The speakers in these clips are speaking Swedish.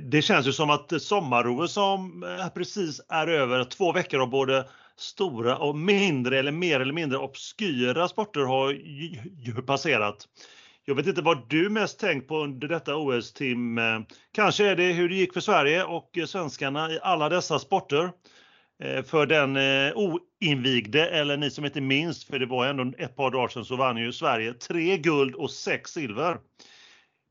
Det känns ju som att sommar som eh, precis är över, två veckor av både stora och mindre eller mer eller mindre obskyra sporter har ju passerat. Jag vet inte vad du mest tänkt på under detta OS Tim. Eh, kanske är det hur det gick för Sverige och svenskarna i alla dessa sporter. Eh, för den oinvigde, eller ni som inte minns, för det var ändå ett par dagar sedan, så vann ju Sverige tre guld och sex silver.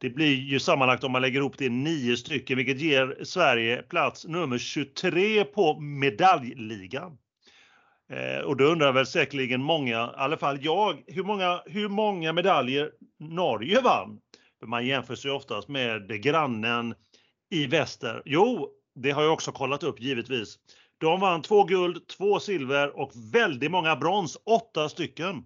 Det blir ju sammanlagt om man lägger ihop det nio stycken, vilket ger Sverige plats nummer 23 på medaljligan. Eh, och då undrar väl säkerligen många, i alla fall jag, hur många, hur många medaljer Norge vann? För man jämför sig oftast med grannen i väster. Jo, det har jag också kollat upp givetvis. De vann två guld, två silver och väldigt många brons, åtta stycken.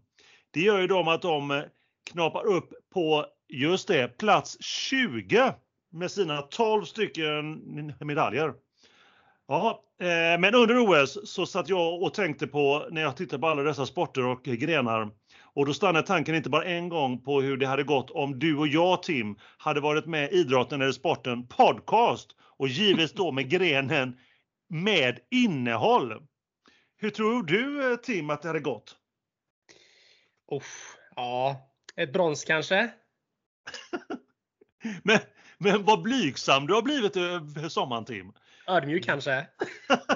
Det gör ju dem att de eh, knapar upp på just det, plats 20 med sina 12 stycken medaljer. Ja, eh, men under OS så satt jag och tänkte på när jag tittade på alla dessa sporter och grenar. Och då stannade tanken inte bara en gång på hur det hade gått om du och jag Tim hade varit med i idrotten eller sporten podcast och givetvis då med grenen med innehåll. Hur tror du eh, Tim att det hade gått? Uff, ja, ett brons kanske? men, men vad blygsam du har blivit över sommaren Tim. Ödmjuk kanske?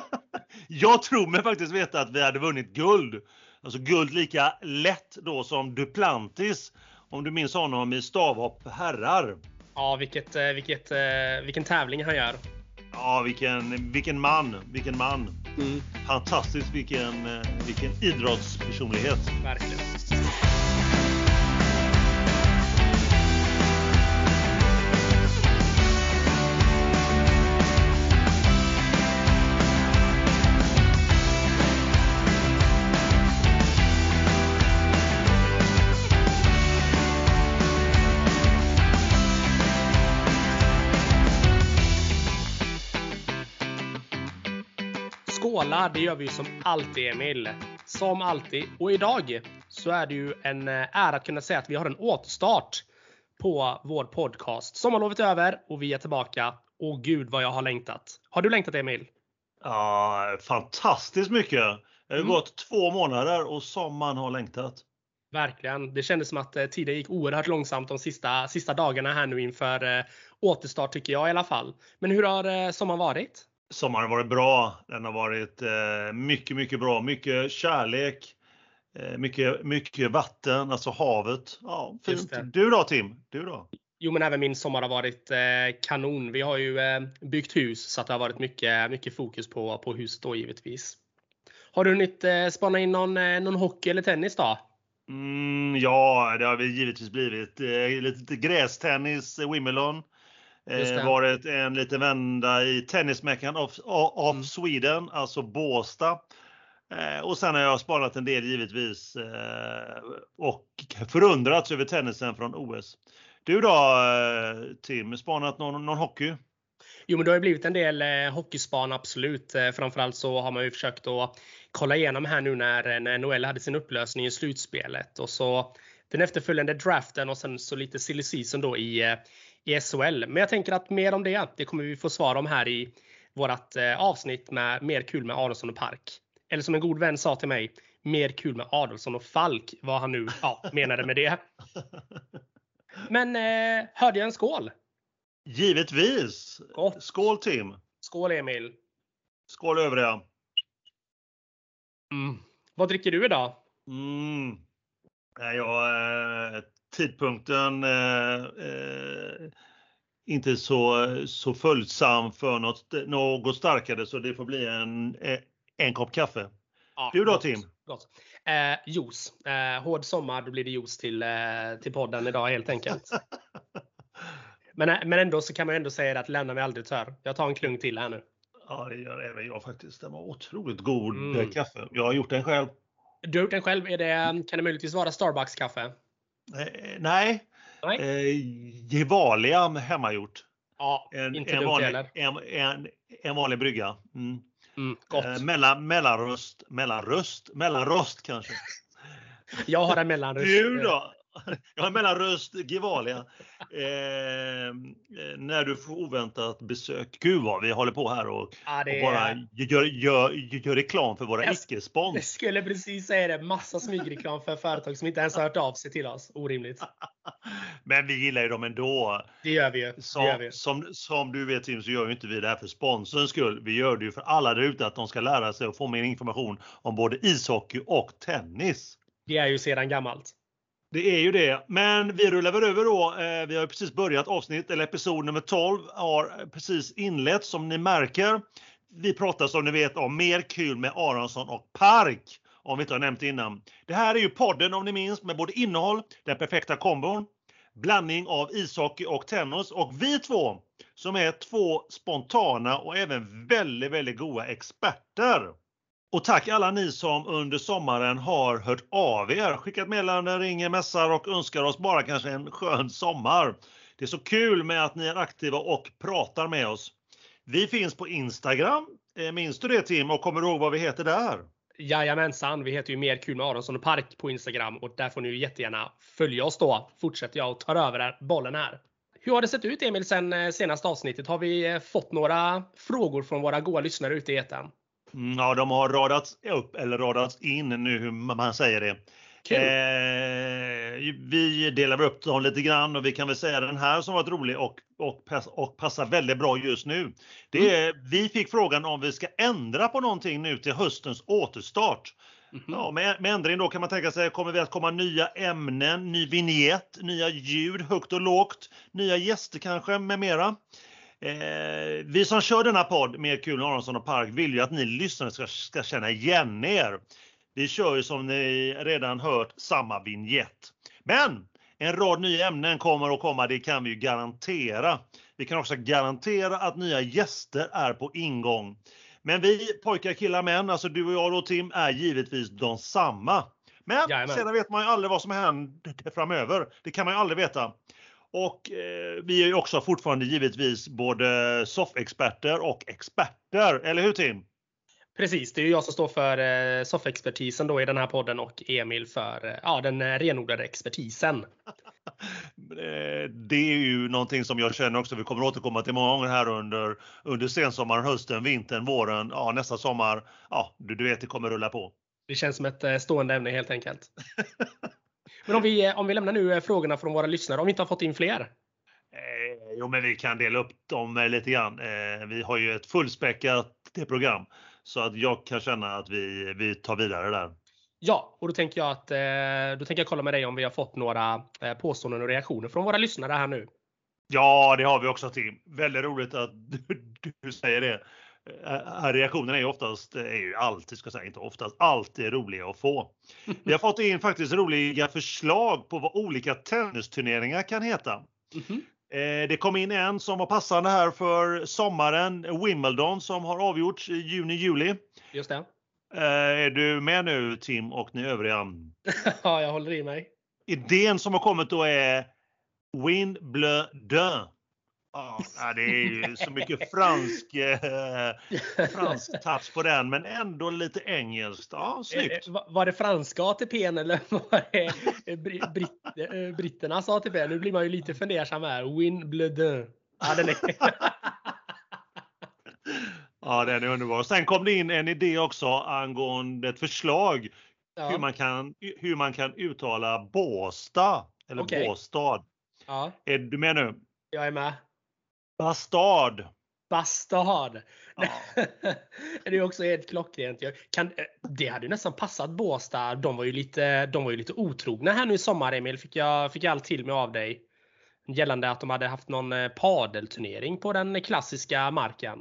jag tror mig faktiskt veta att vi hade vunnit guld. Alltså guld lika lätt då som Duplantis. Om du minns honom i stavhopp herrar. Ja, vilket, eh, vilket, eh, vilken tävling han gör. Ja, vilken, vilken man. Vilken man. Mm. Fantastiskt vilken, eh, vilken idrottspersonlighet. Verkligen. Skåla, det gör vi som alltid Emil. Som alltid. Och idag så är det ju en eh, ära att kunna säga att vi har en återstart på vår podcast. Sommarlovet är över och vi är tillbaka. Och gud vad jag har längtat. Har du längtat Emil? Ja, fantastiskt mycket. Det har mm. gått två månader och som man har längtat. Verkligen. Det kändes som att eh, tiden gick oerhört långsamt de sista, sista dagarna här nu inför eh, återstart tycker jag i alla fall. Men hur har sommaren varit? Sommaren har varit bra. Den har varit eh, mycket, mycket bra. Mycket kärlek, eh, mycket, mycket vatten, alltså havet. Ja, fint. Du då Tim? Du då? Jo, men även min sommar har varit eh, kanon. Vi har ju byggt hus så att det har varit mycket, mycket fokus på, på huset då givetvis. Har du hunnit spana in någon, någon hockey eller tennis då? Mm, ja, det har vi givetvis blivit. Lite grästennis, Wimbledon. Eh, varit en liten vända i Tennismäckan of, of mm. Sweden, alltså Båstad. Eh, och sen har jag sparat en del givetvis eh, och förundrats över tennisen från OS. Du då eh, Tim, spanat någon, någon hockey? Jo, men det har blivit en del eh, hockeyspan absolut. Eh, framförallt så har man ju försökt att kolla igenom här nu när, när NHL hade sin upplösning i slutspelet och så den efterföljande draften och sen så lite silly season då i, eh, i SHL. Men jag tänker att mer om det, det kommer vi få svar om här i vårt eh, avsnitt med Mer kul med Adolfsson och Park. Eller som en god vän sa till mig, mer kul med Adolfsson och Falk, vad han nu ja, menade med det. Men eh, hörde jag en skål? Givetvis! Gott. Skål Tim! Skål Emil! Skål övriga! Mm. Vad dricker du idag? Mm. Jag, eh, tidpunkten eh, eh, inte så, så följsam för något, något starkare så det får bli en, eh, en kopp kaffe. Ja, du då Tim? Gott. Eh, juice. Eh, hård sommar, då blir det juice till, eh, till podden idag helt enkelt. men, men ändå så kan man ändå säga att lämna mig aldrig törr. Jag tar en klunk till här nu. Ja, det gör även jag faktiskt. Den var otroligt god mm. kaffe. Jag har gjort den själv. Du har gjort den själv. Är det, kan det möjligtvis vara Starbucks kaffe? Eh, nej. nej. Eh, Gevalia hemmagjort. Ja, en, inte en, vanlig, en, en, en vanlig brygga. Mm. Mm, gott. Eh, mellan, mellanröst, mellanröst, mellanrost kanske. Jag har en mellanröst. Du då? Jag har mellanröst Gevalia. Eh, när du får oväntat besök. Gud vad vi håller på här och, Ja, det och bara gör, gör, gör reklam för våra Jag- icke-spons. jag skulle precis säga det. Massa smygreklam för företag som inte ens har hört av sig till oss. Orimligt. Men vi gillar ju dem ändå. Det gör vi ju. Det gör vi. Som, som, som du vet Tim så gör ju inte vi det här för sponsorns skull. Vi gör det ju för alla där ute att de ska lära sig och få mer information om både ishockey och tennis. Det är ju sedan gammalt. Det är ju det. Men vi rullar väl över då. Eh, vi har precis börjat avsnitt, eller episod nummer 12 har precis inlett som ni märker. Vi pratar som ni vet om mer kul med Aronsson och Park. Om vi inte har nämnt innan. Det här är ju podden om ni minns med både innehåll, den perfekta kombon, blandning av ishockey och tennis och vi två som är två spontana och även väldigt, väldigt goda experter. Och tack alla ni som under sommaren har hört av er, skickat meddelanden, ringer, mässar och önskar oss bara kanske en skön sommar. Det är så kul med att ni är aktiva och pratar med oss. Vi finns på Instagram. Eh, minns du det Tim och kommer du ihåg vad vi heter där? Jajamensan, vi heter ju Mer kul med Aronsson och Park på Instagram och där får ni ju jättegärna följa oss då. Fortsätter jag och tar över bollen här. Hur har det sett ut Emil sen eh, senaste avsnittet? Har vi eh, fått några frågor från våra goa lyssnare ute i etern? Mm, Ja, de har radats upp eller radats in nu hur man säger det. Kul! Eh, vi delar upp dem lite grann och vi kan väl säga den här som varit rolig och, och, och passar väldigt bra just nu. Det är, Vi fick frågan om vi ska ändra på någonting nu till höstens återstart. Mhm. Ja, med, med ändring då kan man tänka sig, kommer vi att komma nya ämnen, ny vignett, nya ljud, högt och lågt, nya gäster kanske med mera. Eh, vi som kör denna podd med Kul Aronsson och Park vill ju att ni lyssnare ska, ska känna igen er. Vi kör ju som ni redan hört samma vignett. Men en rad nya ämnen kommer att komma, det kan vi ju garantera. Vi kan också garantera att nya gäster är på ingång. Men vi pojkar, killar, män, alltså du och jag då Tim, är givetvis de samma. Men Jajamän. sedan vet man ju aldrig vad som händer framöver. Det kan man ju aldrig veta. Och eh, vi är ju också fortfarande givetvis både soffexperter och experter, eller hur Tim? Precis, det är ju jag som står för eh, soffexpertisen då i den här podden och Emil för eh, ja, den eh, renodlade expertisen. Eh, Det är ju någonting som jag känner också, vi kommer återkomma till många gånger här under, under sensommaren, hösten, vintern, våren, ja nästa sommar. Ja, du, du vet det kommer rulla på. Det känns som ett eh, stående ämne helt enkelt. Men om vi, eh, om vi lämnar nu eh, frågorna från våra lyssnare, om vi inte har fått in fler? Eh, jo, men vi kan dela upp dem lite grann. Vi har ju ett fullspäckat program så att jag kan känna att vi, vi tar vidare där. Ja, och då tänker jag att då tänker jag kolla med dig om vi har fått några påståenden och reaktioner från våra lyssnare här nu. Ja, det har vi också Tim. Väldigt roligt att du, du säger det. Eh, Reaktionerna är ju oftast, är ju alltid, ska säga, inte oftast, alltid roliga att få. Vi har fått in faktiskt roliga förslag på vad olika tennisturneringar kan heta. Mhm. Eh, Det kom in en som var passande här för sommaren, Wimbledon som har avgjorts i juni-juli. Just det. Eh, Är du med nu Tim och ni övriga? ja, jag håller i mig. Idén som har kommit då är Wimbledon. Ja, det är ju så mycket fransk, eh, fransk touch på den, men ändå lite engelskt. Ja, snyggt. Eh, va- Var det franska ATPn eller var det eh, bri- britt, eh, britternas ATP? Nu blir man ju lite fundersam här. Wimbledon. Ja, den är... Ja, den är underbar. Sen kom det in en idé också angående ett förslag hur, ja. man kan, hur man kan uttala Båstad. Eller Okej. Båstad. ja, Är du med nu? jag är med. Bastard. Bastard. Ja. det är också helt klockrent. Kan, eh, det hade ju nästan passat Båstad. De var ju lite, de var ju lite otrogna här nu i sommar Emil. Fick jag, fick jag allt till mig av dig. Gällande att de hade haft någon eh, padelturnering på den klassiska marken.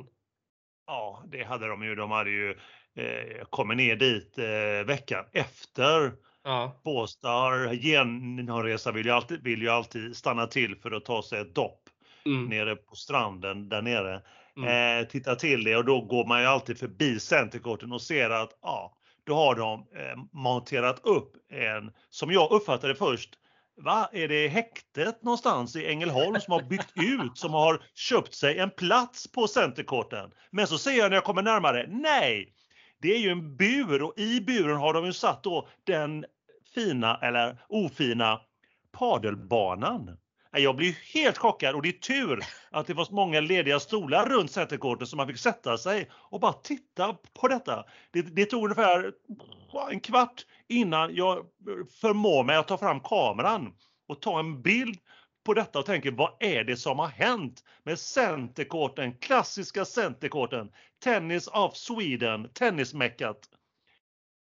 Ja, det hade de ju. De hade ju eh, kommit ner dit eh, veckan efter Ja, Båstad genomresa vill ju, alltid, vill ju alltid stanna till för att ta sig ett dopp mm, nere på stranden där nere. mm. Eh, titta till det och då går man ju alltid förbi Centercourten och ser att ja, då har de eh, monterat upp en, som jag uppfattade först, Va? Är det häktet någonstans i Ängelholm som har byggt ut, som har köpt sig en plats på Centercourten? Men så ser jag när jag kommer närmare, nej! Det är ju en bur och i buren har de ju satt då den fina eller ofina padelbanan. Jag blir helt chockad och det är tur att det var så många lediga stolar runt centerkorten så man fick sätta sig och bara titta på detta. Det, det tog ungefär en kvart innan jag förmår mig att ta fram kameran och ta en bild på detta och tänker vad är det som har hänt med centerkorten, klassiska centerkorten, Tennis of Sweden, tennismäckat.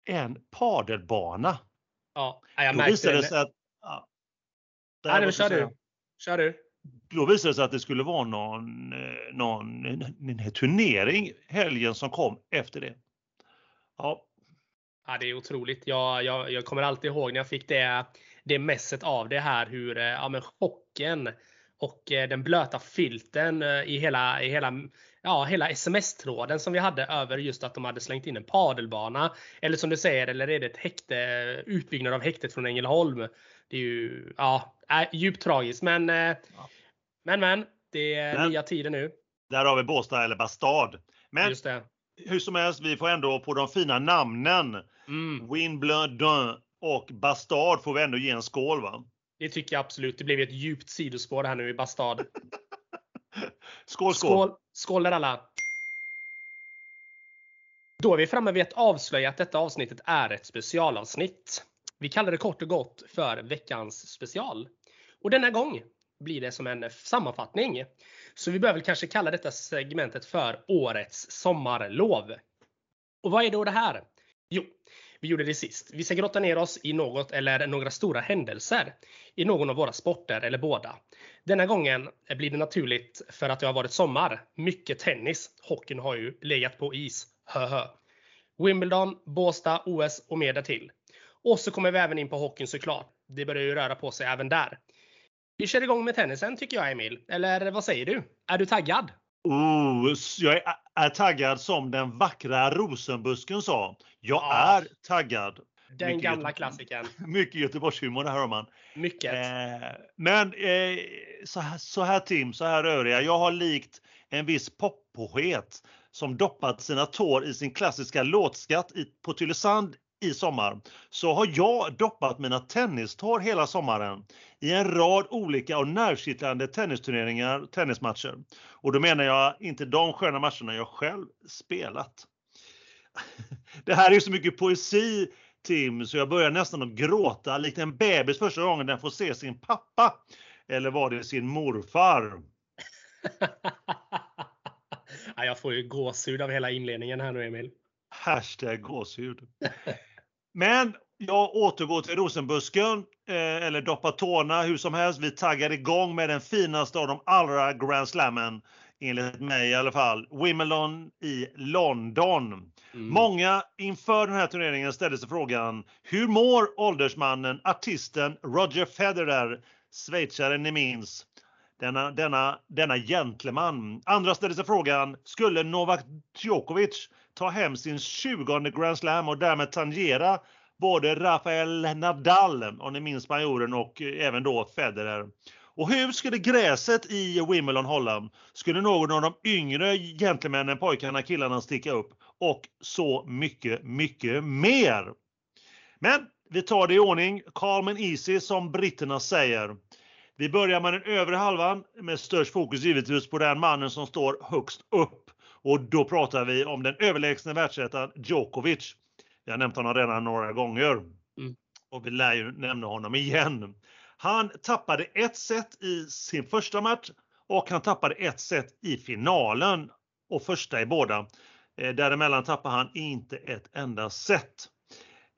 En padelbana. Ja, jag Då visade det sig att... Nej, men kör du. Kör du. Då visade det sig att det skulle vara någon, eh, någon turnering helgen som kom efter det. Ja. ja det är otroligt. Jag, jag, jag kommer alltid ihåg när jag fick det, det messet av det här hur eh, ja, men chocken och eh, den blöta filten i hela, i hela, ja, hela sms-tråden som vi hade över just att de hade slängt in en padelbana. Eller som du säger, eller är det ett häkte, utbyggnad av häktet från Ängelholm. Det är ju ja, djupt tragiskt. Men, ja. men, men. Det är men, nya tider nu. Där har vi Båstad eller Bastad. Men hur som helst, vi får ändå på de fina namnen mm. Wimbledon och Bastad får vi ändå ge en skål va? Det tycker jag absolut. Det blev ett djupt sidospår här nu i Bastad. skål, skål! Skål, skål där alla! Då är vi framme vid att avslöja att detta avsnittet är ett specialavsnitt. Vi kallar det kort och gott för veckans special. Och denna gång blir det som en sammanfattning. Så vi behöver kanske kalla detta segmentet för årets sommarlov. Och vad är då det här? Jo, vi gjorde det sist. Vi ska grotta ner oss i något eller några stora händelser i någon av våra sporter eller båda. Denna gången blir det naturligt för att det har varit sommar. Mycket tennis. Hockeyn har ju legat på is. Höhö. Wimbledon, Båstad, OS och mer därtill. Och så kommer vi även in på hockeyn såklart. Det börjar ju röra på sig även där. Vi kör igång med tennisen tycker jag Emil. Eller vad säger du? Är du taggad? Oh, jag är taggad som den vackra rosenbusken sa. Jag ja. är taggad. Den mycket gamla klassikern. Mycket Göteborgshumor det här har man. Mycket. Eh, men eh, så, här, så här Tim, så här övriga. Jag har likt en viss poppoet som doppat sina tår i sin klassiska låtskatt i, på Tylösand i sommar så har jag doppat mina tennistår hela sommaren i en rad olika och nervkittlande tennisturneringar, tennismatcher. Och då menar jag inte de sköna matcherna jag själv spelat. Det här är ju så mycket poesi Tim, så jag börjar nästan att gråta likt en bebis första gången den får se sin pappa. Eller var det sin morfar? jag får ju gåshud av hela inledningen här nu Emil. Hashtag gåshud. Men jag återgår till rosenbusken, eh, eller doppa tårna hur som helst. Vi taggar igång med den finaste av de allra Grand Slammen, enligt mig i alla fall. Wimbledon i London. Mm. Många inför den här turneringen ställde sig frågan, hur mår åldersmannen, artisten Roger Federer, schweizaren ni minns? Denna, denna, denna gentleman. Andra ställde sig frågan, skulle Novak Djokovic ta hem sin 20 Grand Slam och därmed tangera både Rafael Nadal, om ni minns majoren, och eh, även då Federer. Och hur skulle gräset i Wimbledon hålla? Skulle någon av de yngre gentlemännen, pojkarna, killarna sticka upp? Och så mycket, mycket mer. Men vi tar det i ordning. Calm and easy som britterna säger. Vi börjar med den övre halvan med störst fokus givetvis på den mannen som står högst upp. Och då pratar vi om den överlägsne världsettan Djokovic. Jag har nämnt honom redan några gånger. Mm. Och vi lär ju nämna honom igen. Han tappade ett set i sin första match och han tappade ett set i finalen och första i båda. Eh, däremellan tappade han inte ett enda set.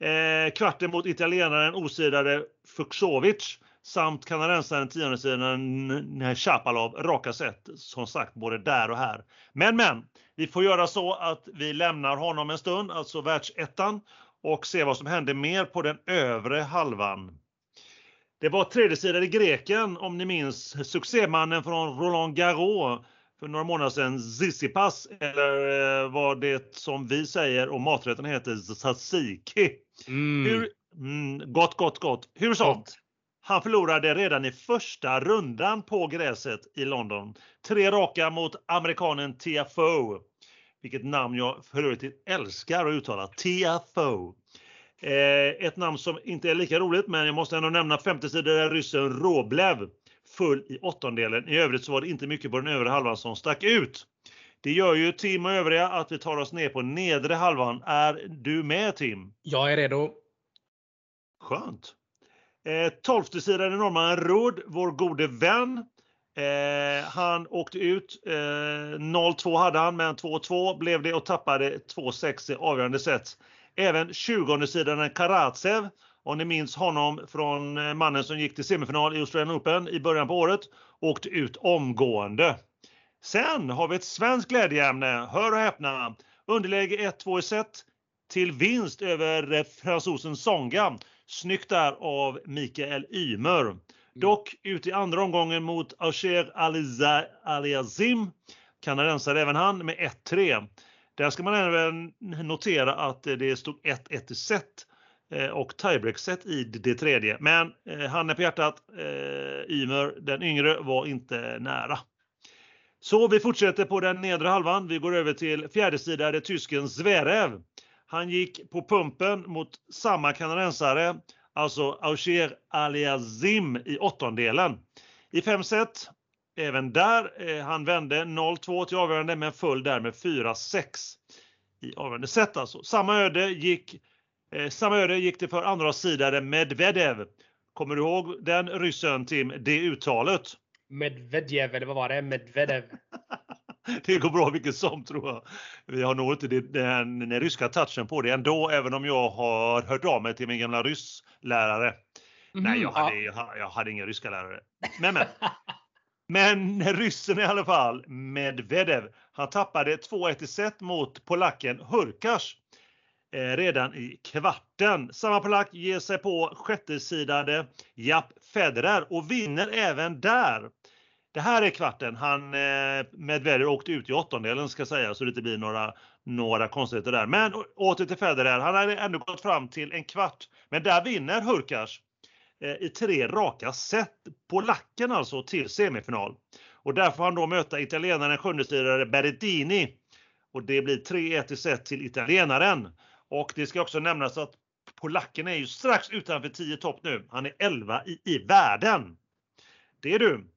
Eh, kvarten mot italienaren osidade Fuxovic samt kanadensaren tiondesidaren Chapalov raka set som sagt både där och här. Men men, vi får göra så att vi lämnar honom en stund, alltså världsettan och se vad som händer mer på den övre halvan. Det var tredjesidade greken, om ni minns, succémannen från Roland Garros för några månader sedan, Zizipas, eller eh, vad det som vi säger och maträtten heter tzatziki. Mm. Hur, mm, gott, gott, gott. Hur som, han förlorade redan i första rundan på gräset i London. Tre raka mot amerikanen TFO. Vilket namn jag för övrigt älskar att uttala. TFO. Eh, ett namn som inte är lika roligt, men jag måste ändå nämna 50 sidor ryssen Roblev full i åttondelen. I övrigt så var det inte mycket på den övre halvan som stack ut. Det gör ju Tim och övriga att vi tar oss ner på nedre halvan. Är du med Tim? Jag är redo. Skönt. Eh, tolfte sidan är norrmannen Rudd, vår gode vän. Eh, han åkte ut. Eh, 0-2 hade han, men 2-2 blev det och tappade 2-6 i avgörande set. Även 20 sidan Karatsev, om ni minns honom från eh, mannen som gick till semifinal i Australian Open i början på året, åkte ut omgående. Sen har vi ett svenskt glädjeämne. Hör och häpna! Underläge 1-2 i set till vinst över eh, fransosen Songa. Snyggt där av Mikael Ymer. Mm. Dock ut i andra omgången mot Aucher Aliazim, kanadensare även han, med 1-3. Där ska man även notera att det stod 1-1 i set eh, och tiebreak-set i det tredje. Men eh, handen på hjärtat, Ymer, den yngre, var inte nära. Så vi fortsätter på den nedre halvan. Vi går över till fjärdesidare tysken Zverev. Han gick på pumpen mot samma kanadensare, alltså Aucher Aliazim i åttondelen. I fem set, även där, eh, han vände 0-2 till avgörande men föll där med 4-6 i avgörande set alltså. Samma öde gick, eh, samma öde gick det för andra sidare Medvedev. Kommer du ihåg den ryssen Tim, det uttalet? Medvedev, eller vad var det? Medvedev. det går bra vilket som tror jag. Vi har nog inte den, den, den ryska touchen på det ändå, även om jag har hört av mig till min gamla rysslärare. Mm, Nej, jag hade, ja. jag, jag hade ingen ryska lärare. Men, men. Men ryssen i alla fall, Medvedev, han tappade 2-1 i set mot polacken Hurkas eh, redan i kvarten. Samma polack ger sig på sjättesidade Japp Federer och vinner även där. Det här är kvarten. Han eh, Medvedev åkte ut i åttondelen ska säga så det inte blir några, några konstigheter där. Men åter till Federer. Han har ändå gått fram till en kvart. Men där vinner Hurkacz eh, i tre raka set. Polacken alltså till semifinal. Och där får han då möta italienaren sjundestyrare Berrettini. Och det blir 3-1 i set till italienaren. Och det ska också nämnas att polacken är ju strax utanför 10 topp nu. Han är 11 i, i världen. Det är du.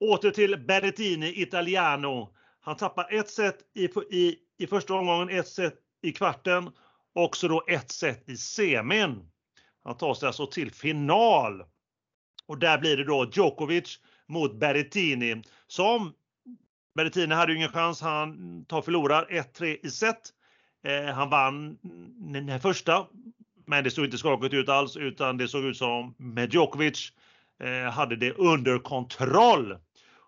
Åter till Berrettini Italiano. Han tappar ett set i, i, i första omgången, ett set i kvarten och så då ett set i semin. Han tar sig alltså till final. Och där blir det då Djokovic mot Berrettini som Berrettini hade ju ingen chans. Han tar förlorar 1-3 i set. Eh, han vann den första, men det såg inte skakigt ut alls utan det såg ut som med Djokovic eh, hade det under kontroll.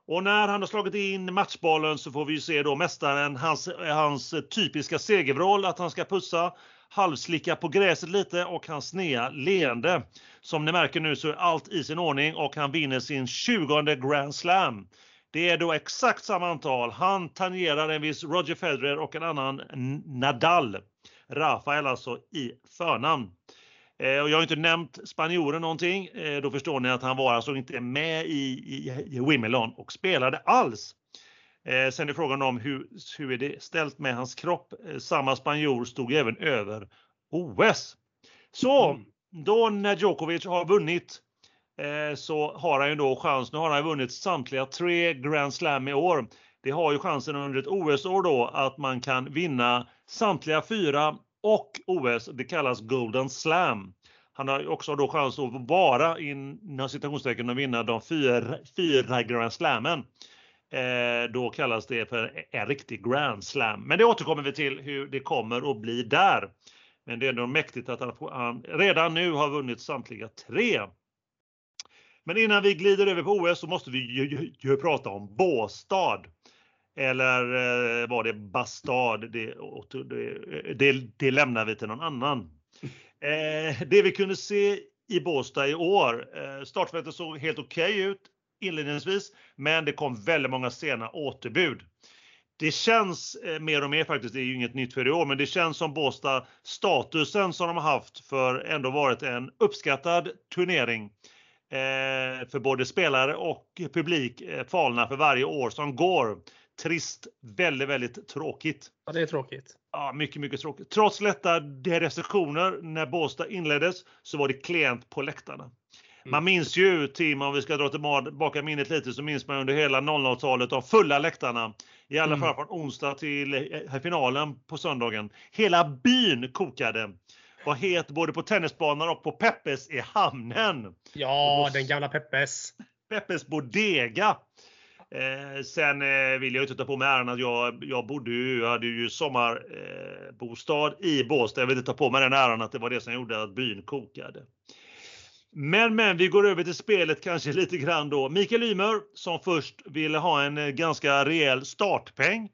Och när han har slagit in matchbollen så får vi se då mästaren, hans, hans typiska segervrål att han ska pussa, halvslicka på gräset lite och hans snea leende. Som ni märker nu så är allt i sin ordning och han vinner sin 20 Grand Slam. Det är då exakt samma antal. Han tangerar en viss Roger Federer och en annan Nadal. Rafael alltså i förnamn. Eh, och jag har inte nämnt spanjoren någonting. Eh, då förstår ni att han var alltså inte med i, i, i Wimbledon och spelade alls. Eh, sen är frågan om hur, hur är det ställt med hans kropp. Samma spanjor stod även över OS. Så mm. då när Djokovic har vunnit så har han ju då chans. Nu har han vunnit samtliga tre Grand Slam i år. Det har ju chansen under ett OS-år då att man kan vinna samtliga fyra och OS. Det kallas Golden Slam. Han har också då chans att vara inom citationstecken och vinna de fyra, fyra Grand Slammen. Eh, då kallas det för en riktig Grand Slam. Men det återkommer vi till hur det kommer att bli där. Men det är ändå mäktigt att han, han redan nu har vunnit samtliga tre. Men innan vi glider över på OS så måste vi ju, ju, ju prata om Båstad. Eller eh, var det Bastard? Det, det, det, det, lämnar vi till någon annan. Eh, det vi kunde se i Båstad i år, eh, startfältet såg helt okej okay ut inledningsvis, men det kom väldigt många sena återbud. Det känns eh, mer och mer faktiskt, det är ju inget nytt för i år, men det känns som Båstad statusen som de har haft för ändå varit en uppskattad turnering eh, för både spelare och publik eh, falna för varje år som går trist. Väldigt, väldigt tråkigt. Ja, det är tråkigt. Ja, mycket, mycket tråkigt. Trots lätta restriktioner när Båstad inleddes så var det klent på läktarna. Mm. Man minns ju Tim, om vi ska dra tillbaka minnet lite, så minns man under hela 00-talet de fulla läktarna. I alla mm. fall från onsdag till eh, finalen på söndagen. Hela byn kokade. Var het både på tennisbanan och på Peppes i hamnen. Ja, den gamla Peppes. Peppes Bodega. Eh, sen eh, vill jag inte ta på mig äran att jag, jag bodde ju, jag hade ju sommarbostad eh, i Båstad. Jag vill inte ta på mig den äran att det var det som gjorde att byn kokade. Men, men vi går över till spelet kanske lite grann då. Mikael Ymer som först ville ha en eh, ganska rejäl startpeng.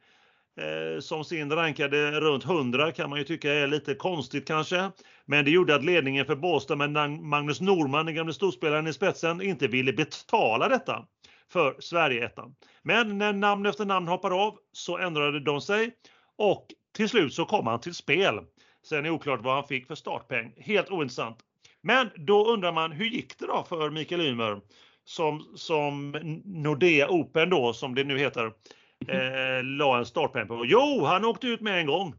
Eh, som sin rankade runt 100 kan man ju tycka är lite konstigt kanske. Men det gjorde att ledningen för Båstad med Magnus Norman, den gamle storspelaren i spetsen, inte ville betala detta för Sverigeettan. Men när namn efter namn hoppade av så ändrade de sig och till slut så kom han till spel. Sen är det oklart vad han fick för startpeng. Helt ointressant. Men då undrar man, hur gick det då för Mikael Ymer som, som Nordea Open då, som det nu heter, eh, la en startpeng på? Jo, han åkte ut med en gång.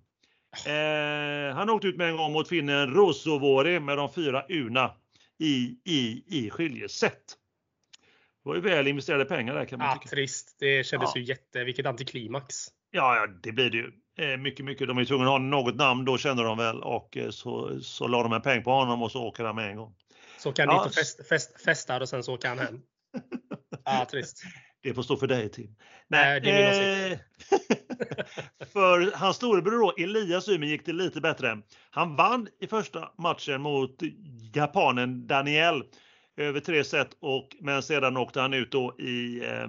Eh, han åkte ut med en gång mot finnen Rosovori med de fyra Una i, i, i skiljeset. Det var ju väl investerade pengar där kan man ja, tycka. Trist. Det kändes ja. ju jätte... Vilket antiklimax. Ja, ja, det blir det ju. Eh, mycket, mycket. De är tvungna att ha något namn då känner de väl och eh, så, så la de en peng på honom och så åker han med en gång. Så kan ja. dit och fest, fest, festar och sen så åker han hem. Ja, trist. Det får stå för dig Tim. Nej, det är min eh, För hans storebror då, Elias Ymer gick det lite bättre. Han vann i första matchen mot japanen Daniel över tre set och men sedan åkte han ut då i, eh,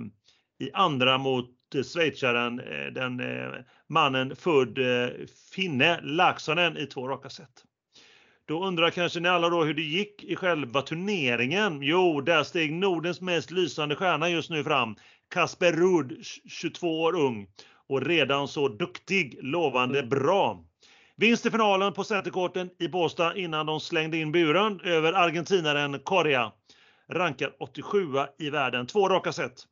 i andra mot schweizaren, eh, den eh, mannen född eh, finne Laxonen i två raka set. Då undrar kanske ni alla då hur det gick i själva turneringen. Jo, där steg Nordens mest lysande stjärna just nu fram. Kasper Ruud, 22 år ung och redan så duktig, lovande bra. Vinst i finalen på centerkorten i Båstad innan de slängde in buren över argentinaren Correa. Rankad 87 i världen, två raka set.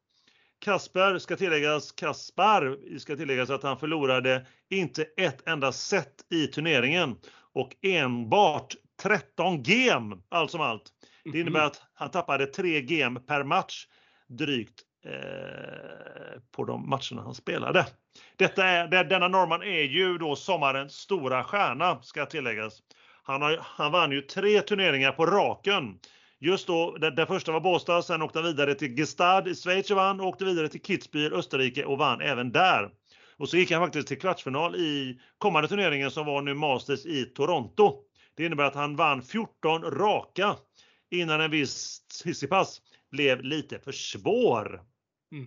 Kasper ska tilläggas, Kaspar ska tilläggas att han förlorade inte ett enda set i turneringen och enbart 13 game allt som allt. Det innebär mhm. att han tappade 3 game per match drygt eh, på de matcherna han spelade. Detta är, denna norrman är ju då sommarens stora stjärna ska tilläggas. Han, har, han vann ju tre turneringar på raken. Just då, den, första var Båstad, sen åkte han vidare till Gestad i Schweiz och vann, och åkte vidare till Kitzbühel, Österrike och vann även där. Och så gick han faktiskt till kvartsfinal i kommande turneringen som var nu Masters i Toronto. Det innebär att han vann 14 raka innan en viss Tsitsipas blev lite för svår. Mm.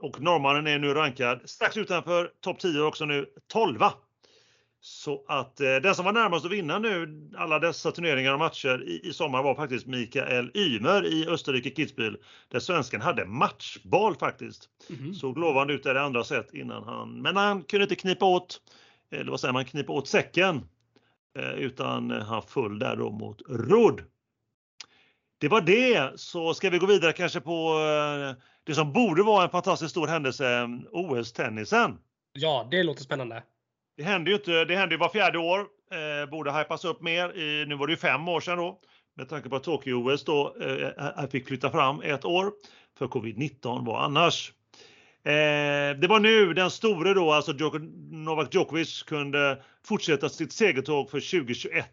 Och norrmannen är nu rankad strax utanför topp 10 också nu 12. Så att eh, den som var närmast att vinna nu alla dessa turneringar och matcher i, i sommar var faktiskt Mikael Ymer i Österrike Kitzbühel där svensken hade matchboll faktiskt. Mm. Såg lovande ut där i andra set innan han, men han kunde inte knipa åt, eller vad säger man, knipa åt säcken. Eh, utan han föll där då mot Rudd. Det var det, så ska vi gå vidare kanske på eh, det som borde vara en fantastiskt stor händelse, OS-tennisen. Ja, det låter spännande. Det händer ju inte, det händer ju var fjärde år. Eh, borde hypas upp mer. I, nu var det ju fem år sedan då. Med tanke på att Tokyo-OS då eh, fick flytta fram ett år. För covid-19 var annars. Eh, det var nu den store då, alltså Novak Djokovic kunde fortsätta sitt segertåg för 2021.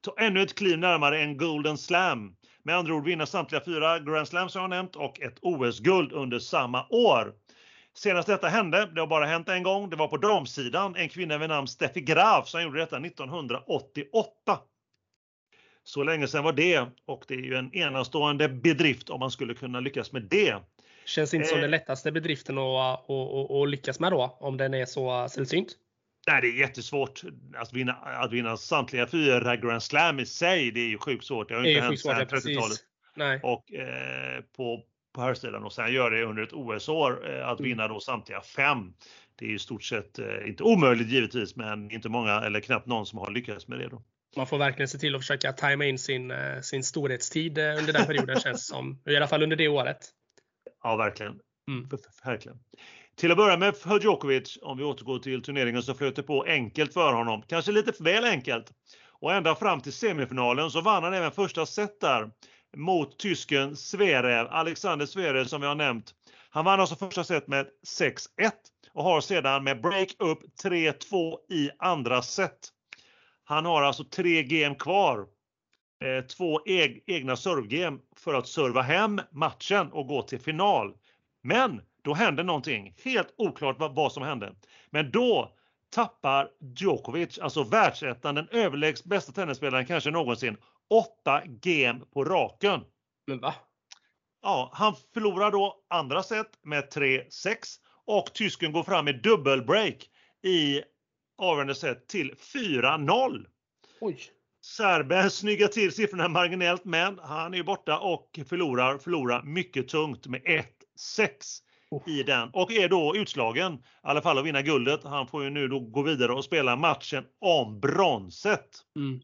Ta ännu ett kliv närmare en Golden Slam. Med andra ord vinna samtliga fyra Grand Slams som jag nämnt och ett OS-guld under samma år. Senast detta hände, det har bara hänt en gång, det var på damsidan, en kvinna vid namn Steffi Graf som gjorde detta 1988. Så länge sedan var det och det är ju en enastående bedrift om man skulle kunna lyckas med det. Känns inte som den eh. lättaste bedriften att, att, att, lyckas med då, om den är så sällsynt? Nej, det är jättesvårt. Att vinna, att vinna samtliga fyra Grand Slam i sig, det är ju sjukt svårt. Det har ju inte hänt sedan 30-talet. Och eh, på på herrsidan och sen gör det under ett OS-år eh, att mm. vinna då samtliga fem. Det är i stort sett eh, inte omöjligt givetvis, men inte många eller knappt någon som har lyckats med det. Då. Man får verkligen se till att försöka tajma in sin, eh, sin storhetstid under den perioden känns som. I alla fall under det året. Ja, verkligen. Mm. Verkligen. Till att börja med för Djokovic, om vi återgår till turneringen, så flöt det på enkelt för honom. Kanske lite för väl enkelt. Och ända fram till semifinalen så vann han även första set där mot tysken Zverev, Alexander Zverev som vi har nämnt. Han vann alltså första set med 6-1 och har sedan med break up 3-2 i andra set. Han har alltså tre game kvar. Eh, två egna servegame för att serva hem matchen och gå till final. Men då händer någonting. Helt oklart vad, vad som hände. Men då tappar Djokovic, alltså världsettan, den överlägset bästa tennisspelaren kanske någonsin, åtta game på raken. Men va? Ja, han förlorar då andra set med 3-6 och tysken går fram med dubbelbreak i avgörande set till 4-0. Oj. Serben snyggar till siffrorna marginellt men han är borta och förlorar, förlorar mycket tungt med 1-6 i den och är då utslagen i alla fall att vinna guldet. Han får ju nu då gå vidare och spela matchen om bronset. Mm.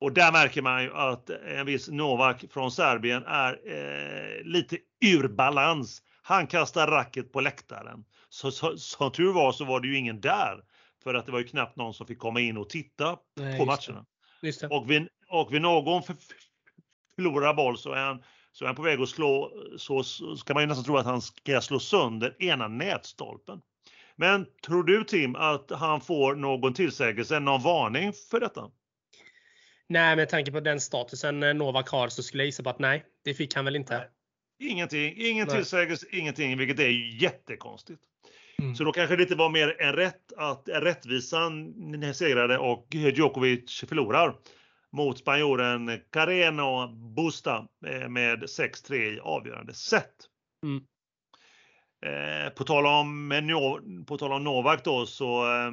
Och där märker man ju att en viss Novak från Serbien är eh, lite ur balans. Han kastar racket på läktaren. Så, så, som tur var så var det ju ingen där. För att det var ju knappt någon som fick komma in och titta Nej, på matcherna. Och vid, och vid någon förlorar boll så är han så är han på väg att slå, så ska man ju nästan tro att han ska slå sönder ena nätstolpen. Men tror du Tim att han får någon tillsägelse, någon varning för detta? Nej, med tanke på den statusen Novak har så skulle jag gissa på att nej, det fick han väl inte. Nej. Ingenting, ingen nej. tillsägelse, ingenting, vilket är jättekonstigt. Mm. Så då kanske det inte var mer än rätt att rättvisan segrade och Djokovic förlorar mot spanjoren Carreno Busta eh, med 6-3 i avgörande set. Mm. Eh, på, tal om, på tal om Novak då så eh,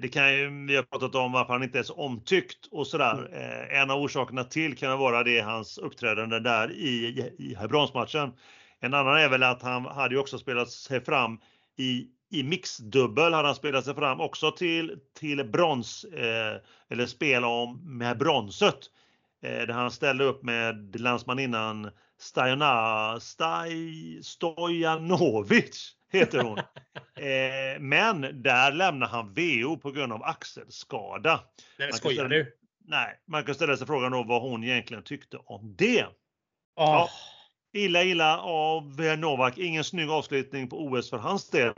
det kan ju, vi har pratat om varför han inte är så omtyckt och sådär. Mm. En av orsakerna till kan vara det hans uppträdande där i, i, i bronsmatchen. En annan är väl att han hade ju också spelat sig fram i i mixdubbel hade han spelat sig fram också till, till brons, eh, eller spel om med bronset. Eh, där han ställde upp med landsmaninnan Stajana, Staj, Stojanovic heter hon. eh, men där lämnar han VO på grund av axelskada. Nej, skojar du? Nej, man kan ställa sig frågan då vad hon egentligen tyckte om det. Oh. Ja, illa, illa av Novak. Ingen snygg avslutning på OS för hans del.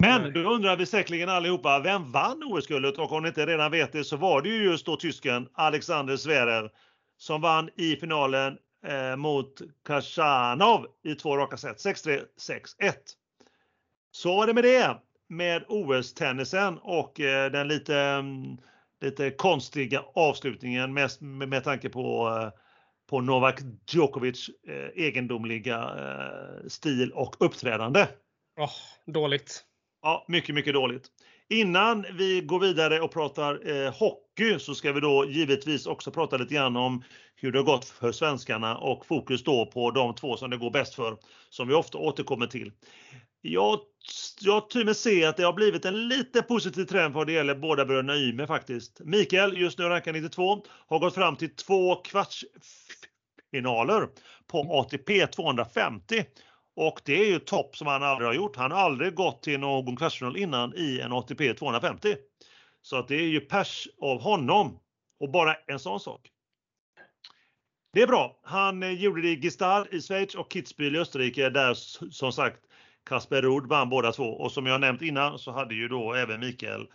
Men då undrar vi säkerligen allihopa, vem vann OS-guldet? Och om ni inte redan vet det så var det ju just då tysken Alexander Zverev som vann i finalen eh, mot Khachanov i två raka set, 6-3, 6-1. Så var det med det, med OS-tennisen och eh, den lite, mm, lite konstiga avslutningen mest med, med tanke på eh, på Novak Djokovic eh, egendomliga eh, stil och uppträdande. Oh, dåligt. Ja, mycket, mycket dåligt. Innan vi går vidare och pratar eh, hockey så ska vi då givetvis också prata lite grann om hur det har gått för svenskarna och fokus då på de två som det går bäst för, som vi ofta återkommer till. Jag, jag tycker se att det har blivit en lite positiv trend vad det gäller båda bröderna Ymer faktiskt. Mikael, just nu rankad 92, har gått fram till två kvartsfinaler på ATP 250 och det är ju topp som han aldrig har gjort. Han har aldrig gått till någon kvartsfinal innan i en ATP 250. Så att det är ju pers av honom. Och bara en sån sak. Det är bra. Han eh, gjorde det i Gestalt i Schweiz och Kitzbühel i Österrike där som sagt Kasper Ruud vann båda två. Och som jag nämnt innan så hade ju då även Mikael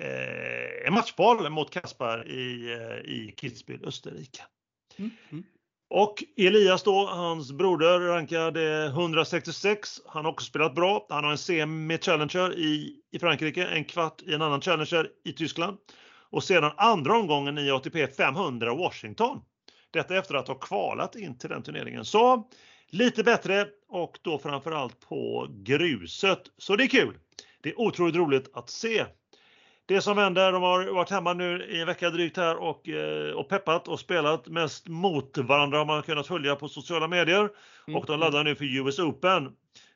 eh, en matchboll mot Kasper i, eh, i Kitzbühel, Österrike. Mm. Mm. Och Elias då, hans broder, rankad eh, 166. Han har också spelat bra. Han har en semi Challenger i, i Frankrike, en kvart i en annan Challenger i Tyskland. Och sedan andra omgången i ATP 500 Washington. Detta efter att ha kvalat in till den turneringen. Så lite bättre och då framförallt på gruset. Så det är kul. Det är otroligt roligt att se det som händer, de har varit hemma nu i en vecka drygt här och, eh, och peppat och spelat mest mot varandra har man kunnat följa på sociala medier. Mm. Och de laddar nu för US Open.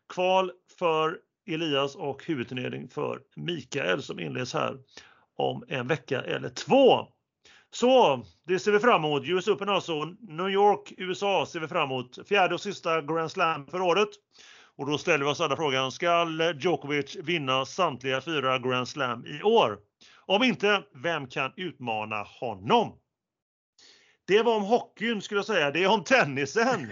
Kval för Elias och huvudturnering för Mikael som inleds här om en vecka eller två. Så det ser vi fram emot. US Open alltså, New York, USA ser vi fram emot. Fjärde och sista Grand Slam för året. Och då ställer vi oss alla frågan, ska Djokovic vinna samtliga fyra Grand Slam i år? Om inte, vem kan utmana honom? Det var om hockeyn skulle jag säga, det är om tennisen.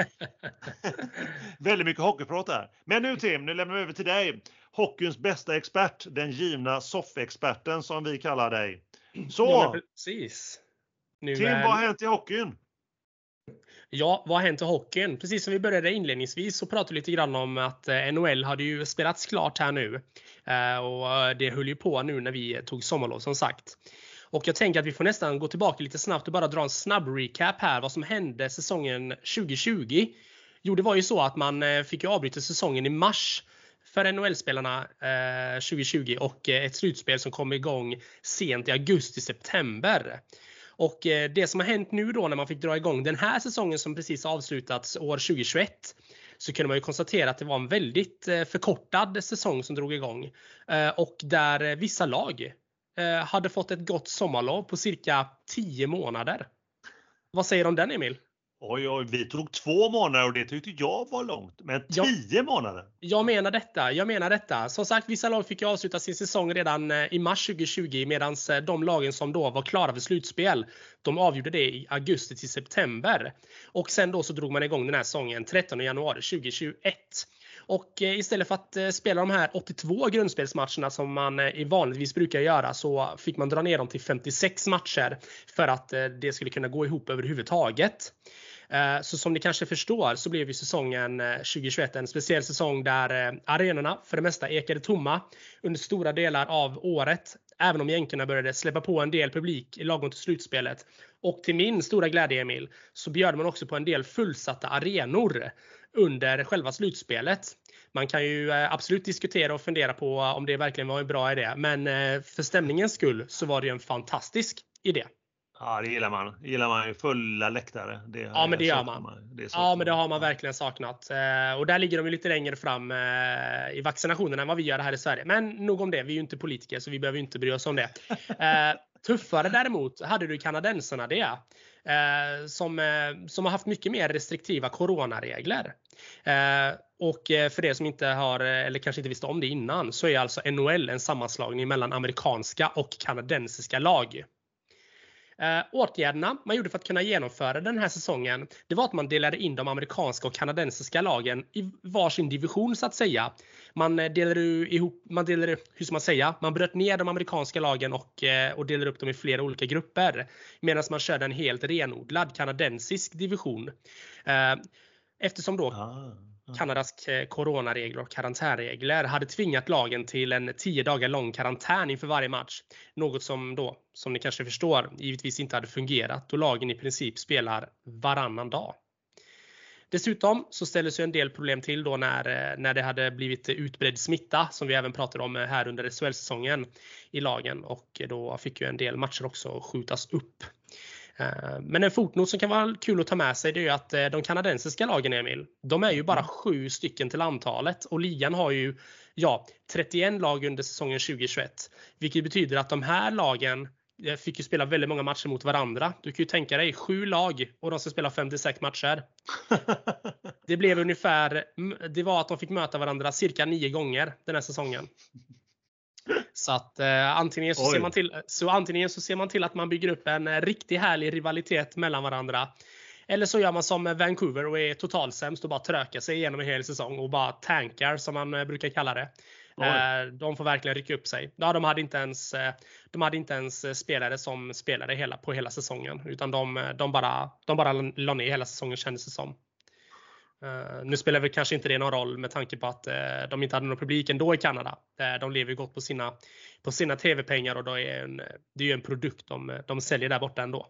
Väldigt mycket hockeyprat här. Men nu Tim, nu lämnar vi över till dig. Hockeyns bästa expert, den givna soffexperten som vi kallar dig. Så! Ja, precis. Nu Tim, är... vad har hänt i hockeyn? Ja, vad har hänt i hockeyn? Precis som vi började inledningsvis så pratade vi lite grann om att eh, NHL hade ju spelats klart här nu. Eh, och eh, det höll ju på nu när vi tog sommarlov som sagt. Och jag tänker att vi får nästan gå tillbaka lite snabbt och bara dra en snabb recap här vad som hände säsongen 2020. Jo, det var ju så att man fick ju avbryta säsongen i mars för NHL-spelarna 2020 och ett slutspel som kom igång sent i augusti-september. Och eh, det som har hänt nu då när man fick dra igång den här säsongen som precis avslutats år 2021 så kunde man ju konstatera att det var en väldigt eh, förkortad säsong som drog igång. Eh, och där vissa lag hade fått ett gott sommarlov på cirka 10 månader. Vad säger du om den Emil? Oj, oj, vi tog två månader och det tyckte jag var långt. Men tio jag, månader? Jag menar detta. Jag menar detta. Som sagt, vissa lag fick ju avsluta sin säsong redan eh, i mars 2020 medan eh, de lagen som då var klara för slutspel, de avgjorde det i augusti till september. Och sen då så drog man igång den här säsongen 13 januari 2021. Och eh, istället för att spela de här 82 grundspelsmatcherna som man vanligtvis brukar göra så fick man dra ner dem till 56 matcher för att det skulle kunna gå ihop överhuvudtaget. Eh, så som ni kanske förstår så blev ju säsongen eh, 2021 en speciell säsong där eh, arenorna för det mesta ekade tomma under stora delar av året. Även om jänkarna började släppa på en del publik lagom till slutspelet. Och till min stora glädje Emil så bjöd man också på en del fullsatta arenor under själva slutspelet. Man kan ju absolut diskutera och fundera på om det verkligen var en bra idé. Men för stämningens skull så var det ju en fantastisk idé. Ja, det gillar man. Det gillar man ju. Fulla läktare. Det ja, men det gör man. man. Det ja, men det har man verkligen saknat. Eh, och där ligger de lite längre fram eh, i vaccinationen än vad vi gör här i Sverige. Men nog om det. Vi är ju inte politiker så vi behöver inte bry oss om det. Eh, tuffare däremot hade du kanadensarna det. Som, som har haft mycket mer restriktiva coronaregler. Och för det som inte har, eller kanske inte visste om det innan, så är alltså NHL en sammanslagning mellan amerikanska och kanadensiska lag. Eh, åtgärderna man gjorde för att kunna genomföra den här säsongen, det var att man delade in de amerikanska och kanadensiska lagen i varsin division så att säga. Man eh, delade ihop, man delade, hur ska man säga, man bröt ner de amerikanska lagen och, eh, och delade upp dem i flera olika grupper. Medan man körde en helt renodlad kanadensisk division. Eh, eftersom då ah Kanadas eh, coronaregler och karantänregler hade tvingat lagen till en 10 dagar lång karantän inför varje match. Något som då, som ni kanske förstår, givetvis inte hade fungerat då lagen i princip spelar varannan dag. Dessutom så ställdes ju en del problem till då när, eh, när det hade blivit utbredd smitta som vi även pratade om här under SHL-säsongen i lagen och då fick ju en del matcher också skjutas upp. Eh, men en fotnot som kan vara kul att ta med sig det är att eh, de kanadensiska lagen, Emil, de är ju bara mm. sju stycken till antalet och ligan har ju ja, 31 lag under säsongen 2021. Vilket betyder att de här lagen eh, fick ju spela väldigt många matcher mot varandra. Du kan ju tänka dig sju lag och de ska spela 56 matcher. Det blev ungefär, det var att de fick möta varandra cirka nio gånger den här säsongen. Så att eh, antingen, så ser man till, så antingen så ser man till att man bygger upp en eh, riktigt härlig rivalitet mellan varandra. Eller så gör man som Vancouver och är totalsämst och bara trökar sig igenom en hel säsong och bara tankar som man eh, brukar kalla det. Eh, de får verkligen rycka upp sig. Ja, de hade inte ens, de hade inte ens spelare som spelade hela, på hela säsongen utan de, de bara, de bara la ner hela säsongen kändes det som. Uh, nu spelar väl kanske inte det någon roll med tanke på att uh, de inte hade någon publik ändå i Kanada. Uh, de lever ju gott på sina, på sina tv-pengar och då är en, det är ju en produkt de, de säljer där borta ändå.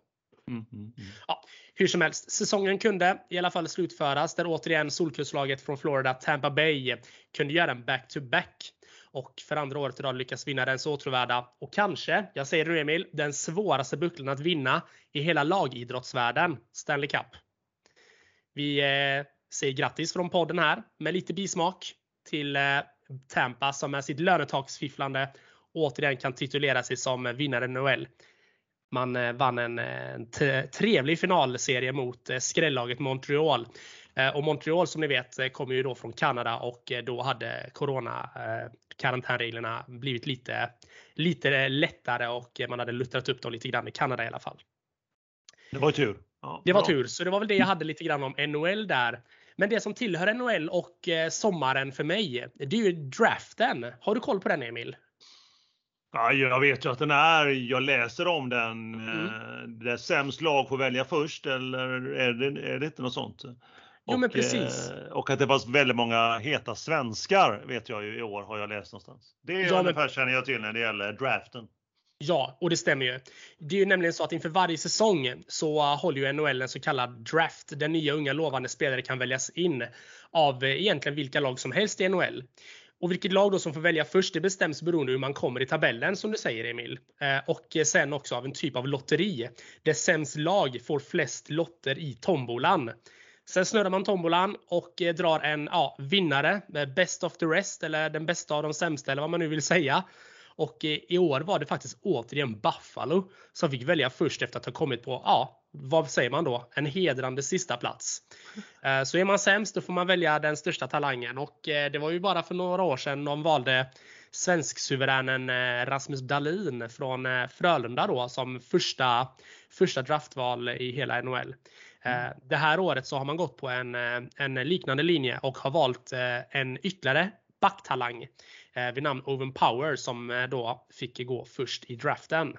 Mm, mm, mm. Ja, hur som helst, säsongen kunde i alla fall slutföras där återigen solkustslaget från Florida, Tampa Bay, kunde göra en back-to-back. och för andra året idag lyckas vinna den så åtråvärda och kanske, jag säger det nu Emil, den svåraste bucklan att vinna i hela lagidrottsvärlden, Stanley Cup. Vi säger grattis från podden här med lite bismak till eh, Tampa som med sitt lönetaksfifflande återigen kan titulera sig som vinnare NHL. Man vann en, en trevlig finalserie mot skrällaget Montreal. Och Montreal som ni vet kommer ju då från Kanada och då hade corona karantänreglerna blivit lite, lite lättare och man hade luttrat upp dem lite grann i Kanada i alla fall. Det var tur. Ja, det var bra. tur, så det var väl det jag hade lite grann om NHL där. Men det som tillhör NHL och eh, sommaren för mig, det är ju draften. Har du koll på den Emil? Ja, jag vet ju att den är. Jag läser om den. Mm. Eh, där sämst lag får välja först eller är det, är det inte något sånt? Jo, och, men precis. Eh, och att det var väldigt många heta svenskar vet jag ju i år har jag läst någonstans. Det är ja, ungefär men... känner jag till när det gäller draften. Ja, och det stämmer ju. Det är ju nämligen så att inför varje säsong så uh, håller ju NHL en så kallad draft där nya unga lovande spelare kan väljas in av eh, egentligen vilka lag som helst i NHL. Och vilket lag då som får välja först det bestäms beroende hur man kommer i tabellen som du säger Emil. Eh, och eh, sen också av en typ av lotteri. Där sämst lag får flest lotter i tombolan. Sen snurrar man tombolan och drar en ja, vinnare, best of the rest eller den bästa av de sämsta eller vad man nu vill säga. Och eh, i år var det faktiskt återigen Buffalo som fick välja först efter att ha kommit på, ja, vad säger man då? En hedrande sista plats. Eh, så är man sämst då får man välja den största talangen och eh, det var ju bara för några år sedan de valde svensksuveränen Rasmus Dahlin från Frölunda då som första, första draftval i hela NHL. Mm. Det här året så har man gått på en, en liknande linje och har valt en ytterligare backtalang eh, Eh, vid namn Oven Power som eh, då fick gå först i draften.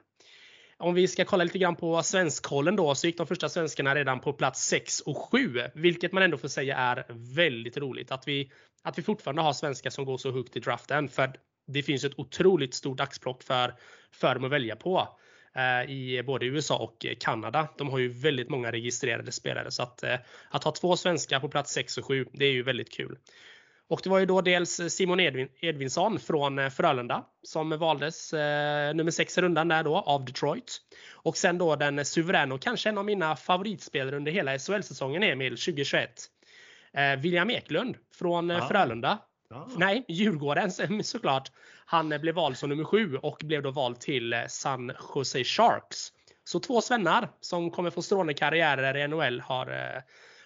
Om vi ska kolla lite grann på svenskkollen då så gick de första svenskarna redan på plats 6 och 7, vilket man ändå får säga är väldigt roligt att vi, att vi fortfarande har svenskar som går så högt i draften. För det finns ett otroligt stort axplock för, för dem att välja på eh, i både USA och Kanada. De har ju väldigt många registrerade spelare så att, eh, att ha två svenskar på plats 6 och 7, det är ju väldigt kul. Och det var ju då dels Simon Edvin, Edvinsson från eh, Frölunda som valdes eh, nummer 6 i rundan där då av Detroit. Och sen då den suveräna och kanske en av mina favoritspelare under hela SHL-säsongen Emil 2021. Eh, William Eklund från eh, ah. Frölunda. Ah. Nej, Djurgården såklart. Han eh, blev vald som nummer 7 och blev då vald till eh, San Jose Sharks. Så två svennar som kommer få strålande karriärer i NHL har,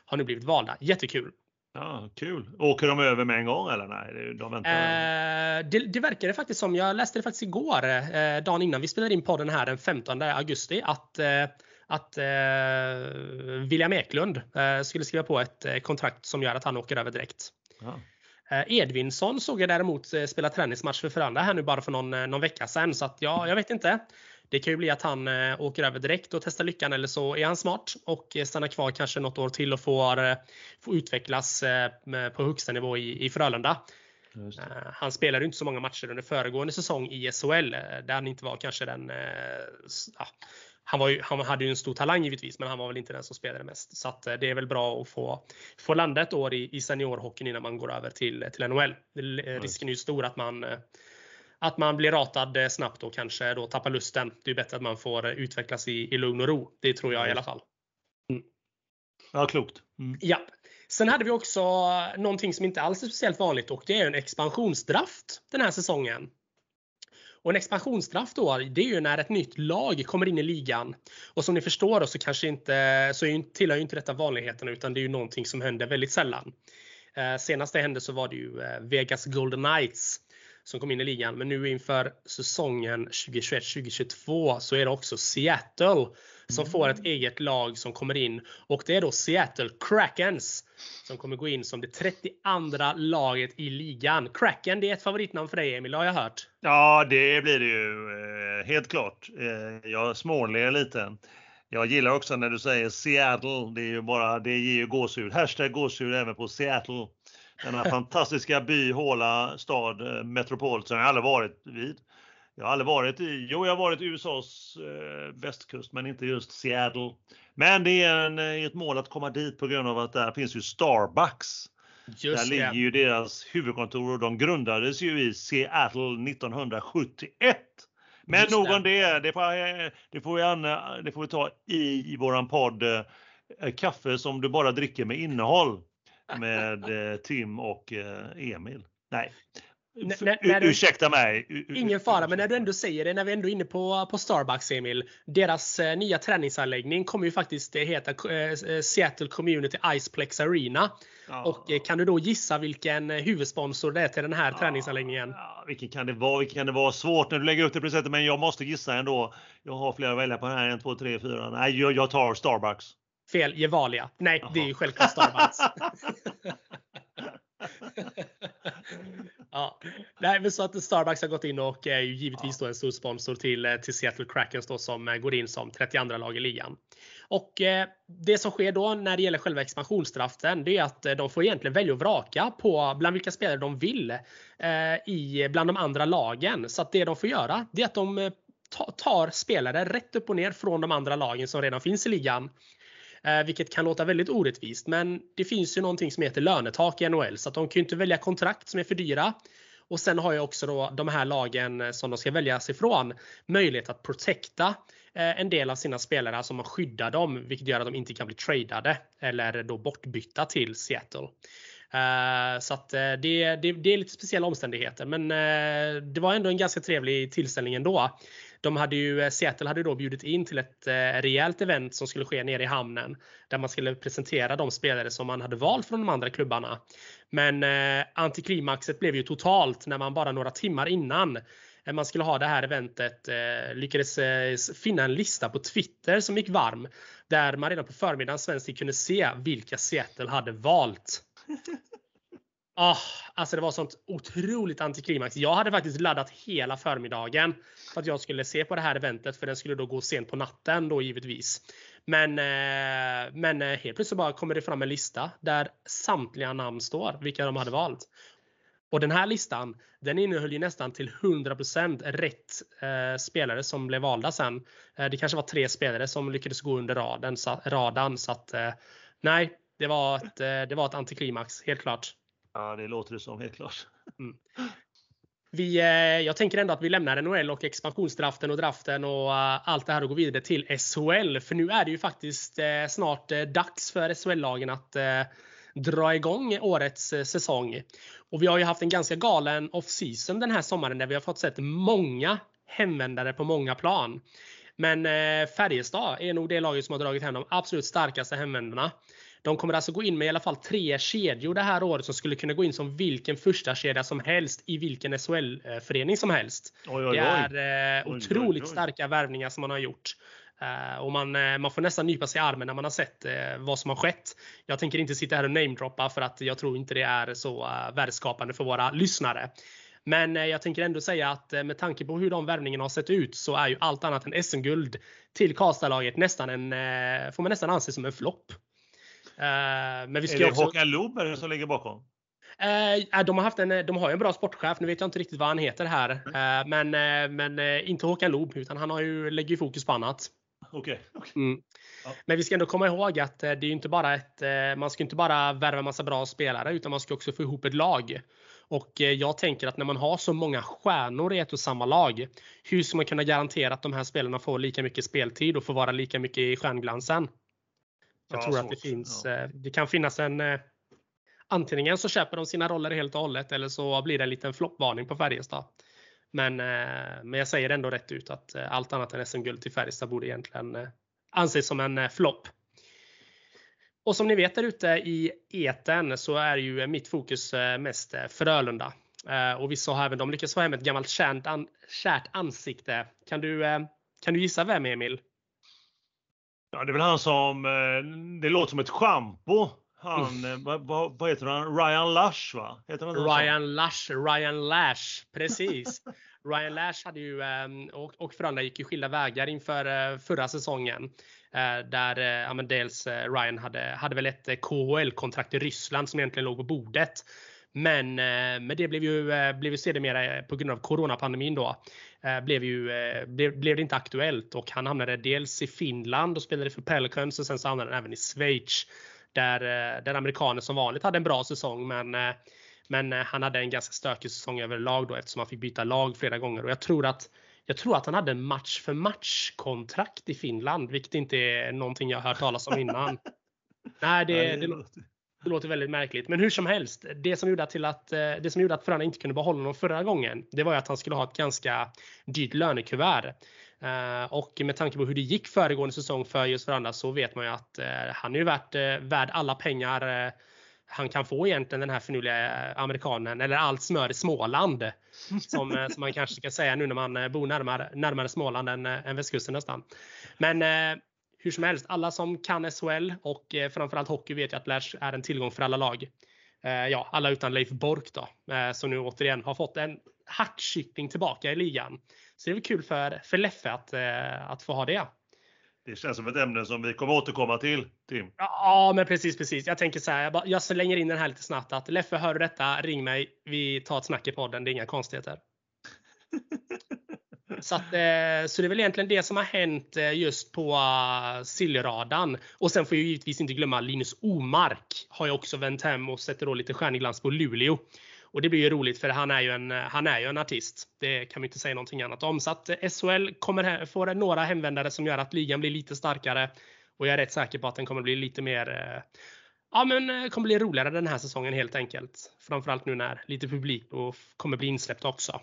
har nu blivit valda. Jättekul! Ja, kul. Åker de över med en gång eller nej? De väntar. Eh, det, det verkar det faktiskt som. Jag läste det faktiskt igår, eh, dagen innan vi spelade in podden här den 15 augusti, att eh, att eh, William Eklund eh, skulle skriva på ett eh, kontrakt som gör att han åker över direkt. Ja. Edvinsson såg jag däremot spela träningsmatch för Frölunda här nu bara för någon, någon vecka sedan. Så att ja, jag vet inte. Det kan ju bli att han eh, åker över direkt och testar lyckan eller så är han smart och stannar kvar kanske något år till och får, eh, får utvecklas eh, på högsta nivå i, i Frölunda. Han spelade inte så många matcher under föregående säsong i SHL där han inte var kanske den ja, han, var ju, han hade ju en stor talang givetvis, men han var väl inte den som spelade mest. Så det är väl bra att få, få landa ett år i, i seniorhockeyn innan man går över till, till NHL. Risken är ju stor att man att man blir ratad eh, snabbt och kanske då tappar lusten. Det är bättre att man får eh, utvecklas i, i lugn och ro. Det tror jag i alla fall. Mm. Ja, klokt. Mm. Ja. Sen hade vi också någonting som inte alls är speciellt vanligt och det är en expansionsdraft den här säsongen. Och en expansionsdraft då, det är ju när ett nytt lag kommer in i ligan. Och som ni förstår då så kanske inte, så tillhör ju inte detta vanligheterna utan det är ju någonting som händer väldigt sällan. Eh, senast det hände så var det ju eh, Vegas Golden Knights som kom in i ligan. Men nu inför säsongen 2021-2022 så är det också Seattle som mm. får ett eget lag som kommer in och det är då Seattle Krakens som kommer gå in som det 32 laget i ligan. Kraken, det är ett favoritnamn för dig Emil, har jag hört. Ja, det blir det ju eh, helt klart. Eh, jag småler lite. Jag gillar också när du säger Seattle. Det är ju bara, det ger ju gåshud. Hashtag gåshud även på Seattle. Denna fantastiska by, håla, stad, eh, metropol som jag aldrig varit vid. Jag har aldrig varit i, jo jag har varit i USAs eh, västkust men inte just Seattle. Men det är en, eh, ett mål att komma dit på grund av att där finns ju Starbucks. Just där ligger ju deras huvudkontor och de grundades ju i Seattle 1971. Men Just nog om det, det får, det, får vi, det får vi ta i, i våran podd. Kaffe som du bara dricker med innehåll med eh, Tim och eh, Emil. Nej, när, när du, ursäkta mig. Ingen fara, men när du ändå säger det, när vi ändå är inne på, på Starbucks Emil. Deras eh, nya träningsanläggning kommer ju faktiskt heta eh, Seattle Community Iceplex Arena. Ja. Och eh, kan du då gissa vilken eh, huvudsponsor det är till den här ja, träningsanläggningen? Ja, vilken kan det vara? Vilken kan det vara? Svårt när du lägger upp det på det sättet, men jag måste gissa ändå. Jag har flera att välja på den här. 1, 2, 3, 4. Nej, jag, jag tar Starbucks. Fel, Gevalia. Nej, Jaha. det är ju självklart Starbucks. ja. Nej, men så att Starbucks har gått in och är ju givetvis då en stor sponsor till, eh, till Seattle Krakens då som eh, går in som 32 lag i ligan. Och eh, det som sker då när det gäller själva expansionsdraften, det är att eh, de får egentligen välja och vraka på bland vilka spelare de vill eh, i bland de andra lagen. Så att det de får göra, det är att de tar spelare rätt upp och ner från de andra lagen som redan finns i ligan Eh, Eh, vilket kan låta väldigt orättvist. Men det finns ju någonting som heter lönetak i NHL så att de kan ju inte välja kontrakt som är för dyra. Och sen har ju också då de här lagen eh, som de ska väljas ifrån möjlighet att protecta eh, en del av sina spelare, alltså man skyddar dem, vilket gör att de inte kan bli tradade eller då bortbytta till Seattle. Uh, så att uh, det, det, det, är lite speciella omständigheter men uh, det var ändå en ganska trevlig tillställning ändå. De hade ju, eh, Seattle hade då bjudit in till ett eh, rejält event som skulle ske nere i hamnen där man skulle presentera de spelare som man hade valt från de andra klubbarna. Men eh, antiklimaxet blev ju totalt när man bara några timmar innan eh, man skulle ha det här eventet eh, lyckades eh, finna en lista på Twitter som gick varm där man redan på förmiddagen svensk kunde se vilka Seattle hade valt. Oh, alltså det var sånt otroligt antiklimax. Jag hade faktiskt laddat hela förmiddagen för att jag skulle se på det här eventet för den skulle då gå sent på natten då givetvis. Men, eh, men eh, helt plötsligt bara kommer det fram en lista där samtliga namn står, vilka de hade valt. Och den här listan, den innehöll ju nästan till 100% rätt eh, spelare som blev valda sen. Eh, det kanske var tre spelare som lyckades gå under raden, så, radan så att eh, nej, det var ett, eh, det var ett antiklimax, helt klart. Ja, det låter det som helt klart. Mm. Vi, eh, jag tänker ändå att vi lämnar NHL och expansionsdraften och draften och uh, allt det här och går vidare till SHL. För nu är det ju faktiskt uh, snart dags för SHL-lagen att dra igång årets säsong. Och vi har ju haft en ganska galen off-season den här sommaren där vi har fått sett många hemvändare på många plan. Men Färjestad är nog det laget som har dragit hem de absolut starkaste hemvändarna. De kommer alltså gå in med i alla fall tre kedjor det här året som skulle kunna gå in som vilken första kedja som helst i vilken SHL-förening som helst. Oj, oj, oj. Det är eh, otroligt starka värvningar som man har gjort. Uh, och man, uh, man får nästan nypa sig i armen när man har sett uh, vad som har skett. Jag tänker inte sitta här och namedroppa för att jag tror inte det är så uh, värdeskapande för våra lyssnare. Men jag tänker ändå säga att med tanke på hur de värvningarna har sett ut så är ju allt annat än SM-guld till Karlstad-laget nästan en, får man nästan anse som en flopp. Eh, men vi ska är det också... Håkan Loob som ligger bakom? Eh, de, har haft en, de har ju en bra sportchef. Nu vet jag inte riktigt vad han heter här. Mm. men, men inte Håkan Loob utan han har ju, lägger ju fokus på annat. Okay. okay. Mm. Ja. Men vi ska ändå komma ihåg att det är inte bara ett, man ska inte bara värva massa bra spelare utan man ska också få ihop ett lag. Och jag tänker att när man har så många stjärnor i ett och samma lag, hur ska man kunna garantera att de här spelarna får lika mycket speltid och får vara lika mycket i stjärnglansen? Jag ja, tror att det finns, ja. Eh, det kan finnas en eh, Antingen så köper de sina roller helt och hållet eller så blir det en liten floppvarning på Färjestad. Men, eh, men jag säger ändå rätt ut att allt annat än SM-guld till Färjestad borde egentligen anses som en flopp. Och som ni vet där ute i eten så är ju mitt fokus mest Frölunda. Och vissa har även de lyckats få hem ett gammalt kärt, an, kärt ansikte. Kan du, kan du gissa vem Emil? Ja, det är väl han som, eh, det låter som ett schampo. Han, mm. vad, vad, heter han? Ryan Lush va? Heter han Ryan så? Lush, Ryan Lash, precis. Ryan Lash hade ju, ehm, och, och Frölunda gick ju skilda vägar inför eh, förra säsongen. Där ja, men dels Ryan hade, hade väl ett KHL-kontrakt i Ryssland som egentligen låg på bordet. Men, men det blev ju, blev ju sedermera på grund av coronapandemin då Eh, blev, ju, eh, blev, blev det inte aktuellt och han hamnade dels i Finland och spelade för Pelicans och sen så hamnade han även i Schweiz. Där, eh, där amerikaner som vanligt hade en bra säsong men, men han hade en ganska stökig säsong överlag då eftersom han fick byta lag flera gånger och jag tror att jag tror att han hade en match för match kontrakt i Finland, vilket inte är någonting jag hört talas om innan. Nej, det, det, Det låter väldigt märkligt. Men hur som helst, det som gjorde att, till att, eh, det som gjorde att Frölunda inte kunde behålla honom förra gången, det var ju att han skulle ha ett ganska dyrt lönekuvert. Uh, och med tanke på hur det gick föregående säsong för just Frölunda så vet man ju att uh, han är ju värt, värd alla pengar han kan få egentligen den här finurliga amerikanen eller allt smör i Småland. Som, som man kanske ska säga nu när man bor närmare, närmare Småland än, än västkusten nästan. Men hur som helst, alla som kan SHL och eh, framförallt hockey vet ju att Lash är en tillgång för alla lag. Eh, ja, alla utan Leif Bork då, eh, som nu återigen har fått en hackkyckling tillbaka i ligan. Så det är väl kul för, för Leffe att, att få ha det. Det känns som ett ämne som vi kommer återkomma till, Tim. Ja, men precis, precis. Jag tänker så här, jag, bara, jag slänger in den här lite snabbt att Leffe, hör du detta, ring mig. Vi tar ett snack i podden, det är inga konstigheter. Så, att, eh, så det är väl egentligen det som har hänt eh, just på eh, Siljeradan. Och sen får jag givetvis inte glömma Linus Omark har ju också vänt hem och sätter då lite stjärnglans på Luleå. Och det blir ju roligt för han är ju en, han är ju en artist. Det kan vi inte säga någonting annat om. Så att SHL kommer få några hemvändare som gör att ligan blir lite starkare. Och jag är rätt säker på att den kommer bli lite mer Ja men kommer bli roligare den här säsongen helt enkelt. Framförallt nu när lite publik kommer bli insläppt också.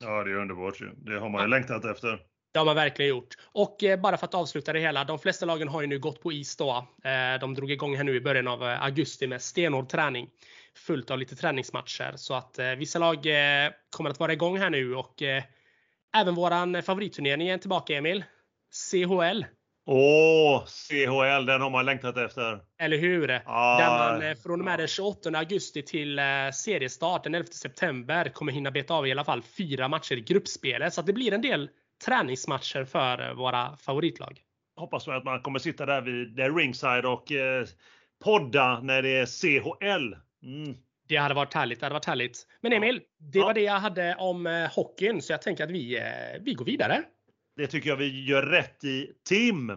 Ja, det är underbart ju. Det har man ju längtat efter. Det har man verkligen gjort. Och eh, bara för att avsluta det hela. De flesta lagen har ju nu gått på is då. Eh, de drog igång här nu i början av eh, augusti med stenhård träning. Fullt av lite träningsmatcher. Så att vissa lag kommer att vara igång här nu och även våran favoritturnering är tillbaka Emil. CHL. Åh, CHL, den har man längtat efter. Eller hur? Ah, Där man eh, från och med den 28 augusti till eh, seriestart den 11 september kommer hinna beta av i alla fall fyra matcher i gruppspelet. Så det blir en del träningsmatcher för eh, våra favoritlag. Hoppas att man kommer sitta där vid ringside och eh, podda när det är CHL. Mm. Det hade varit härligt. Det hade varit härligt. Men Emil, det var det jag hade om eh, hockeyn, så jag tänker att vi, eh, vi går vidare. Det tycker jag vi gör rätt i. Tim!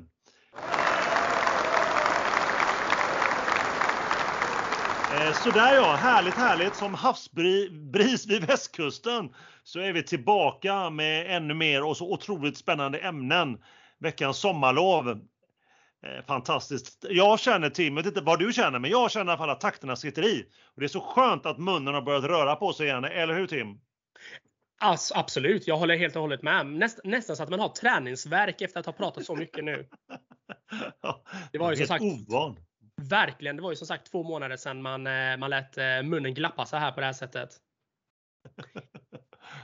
Eh, sådär ja, härligt härligt. Som havsbris vid västkusten så är vi tillbaka med ännu mer och så otroligt spännande ämnen. Veckans sommarlov. Eh, fantastiskt. Jag känner Tim, jag vet inte vad du känner, men jag känner i alla fall att takterna sitter i. Och Det är så skönt att munnen har börjat röra på sig igen, eller hur Tim? Alltså, absolut, jag håller helt och hållet med. Näst, nästan så att man har träningsverk efter att ha pratat så mycket nu. Det var ju som sagt ovan. Verkligen, det var ju som sagt två månader sedan man, eh, man lät eh, munnen glappa så här på det här sättet.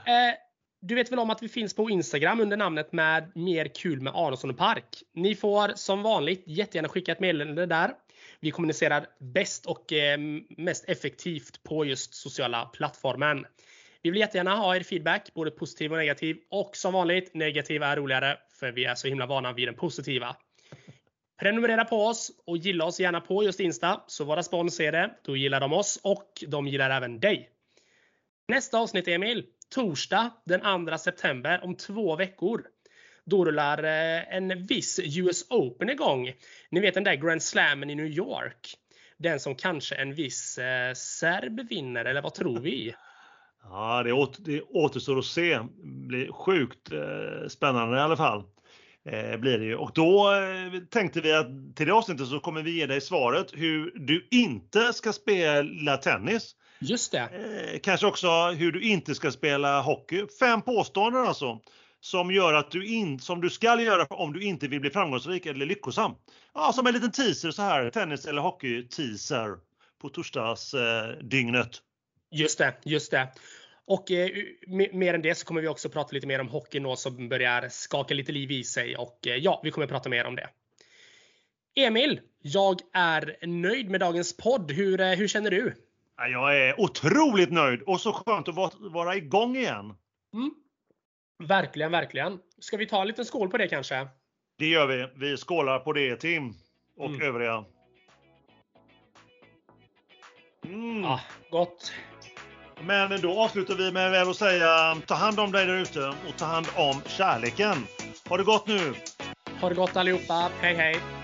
eh, du vet väl om att vi finns på Instagram under namnet med mer kul med Aronsson och Park. Ni får som vanligt jättegärna skicka ett meddelande där. Vi kommunicerar bäst och eh, mest effektivt på just sociala plattformen. Vi vill jättegärna ha er feedback, både positiv och negativ. Och som vanligt, negativ är roligare, för vi är så himla vana vid den positiva. Prenumerera på oss och gilla oss gärna på just Insta, så våra spons ser det. Då gillar de oss och de gillar även dig. Nästa avsnitt Emil, torsdag den 2 september om två veckor. Då rullar eh, en viss US Open igång. Ni vet den där Grand Slammen i New York. Den som kanske en viss eh, serb vinner, eller vad tror vi? Ja, det, åter, det återstår att se. Det blir sjukt eh, spännande i alla fall. Eh, blir det ju. Och då eh, tänkte vi att till det avsnittet så kommer vi ge dig svaret hur du inte ska spela tennis. Just det. Eh, kanske också hur du inte ska spela hockey. Fem påståenden alltså. Som gör att du in, som du ska göra om du inte vill bli framgångsrik eller lyckosam. Ja, som en liten teaser så här. Tennis eller hockey teaser på torsdagsdygnet. Just det, just det. Och eh, mer än det så kommer vi också prata lite mer om hockeyn då som börjar skaka lite liv i sig och eh, ja, vi kommer prata mer om det. Emil, jag är nöjd med dagens podd. Hur, eh, hur känner du? Jag är otroligt nöjd och så skönt att vara, vara igång igen. Mm. Verkligen, verkligen. Ska vi ta en liten skål på det kanske? Det gör vi. Vi skålar på det Tim och mm. övriga. Mm. Ah, gott. Men då avslutar vi med att säga ta hand om dig där ute och ta hand om kärleken. Ha det gott nu! Ha det gott allihopa. Hej hej!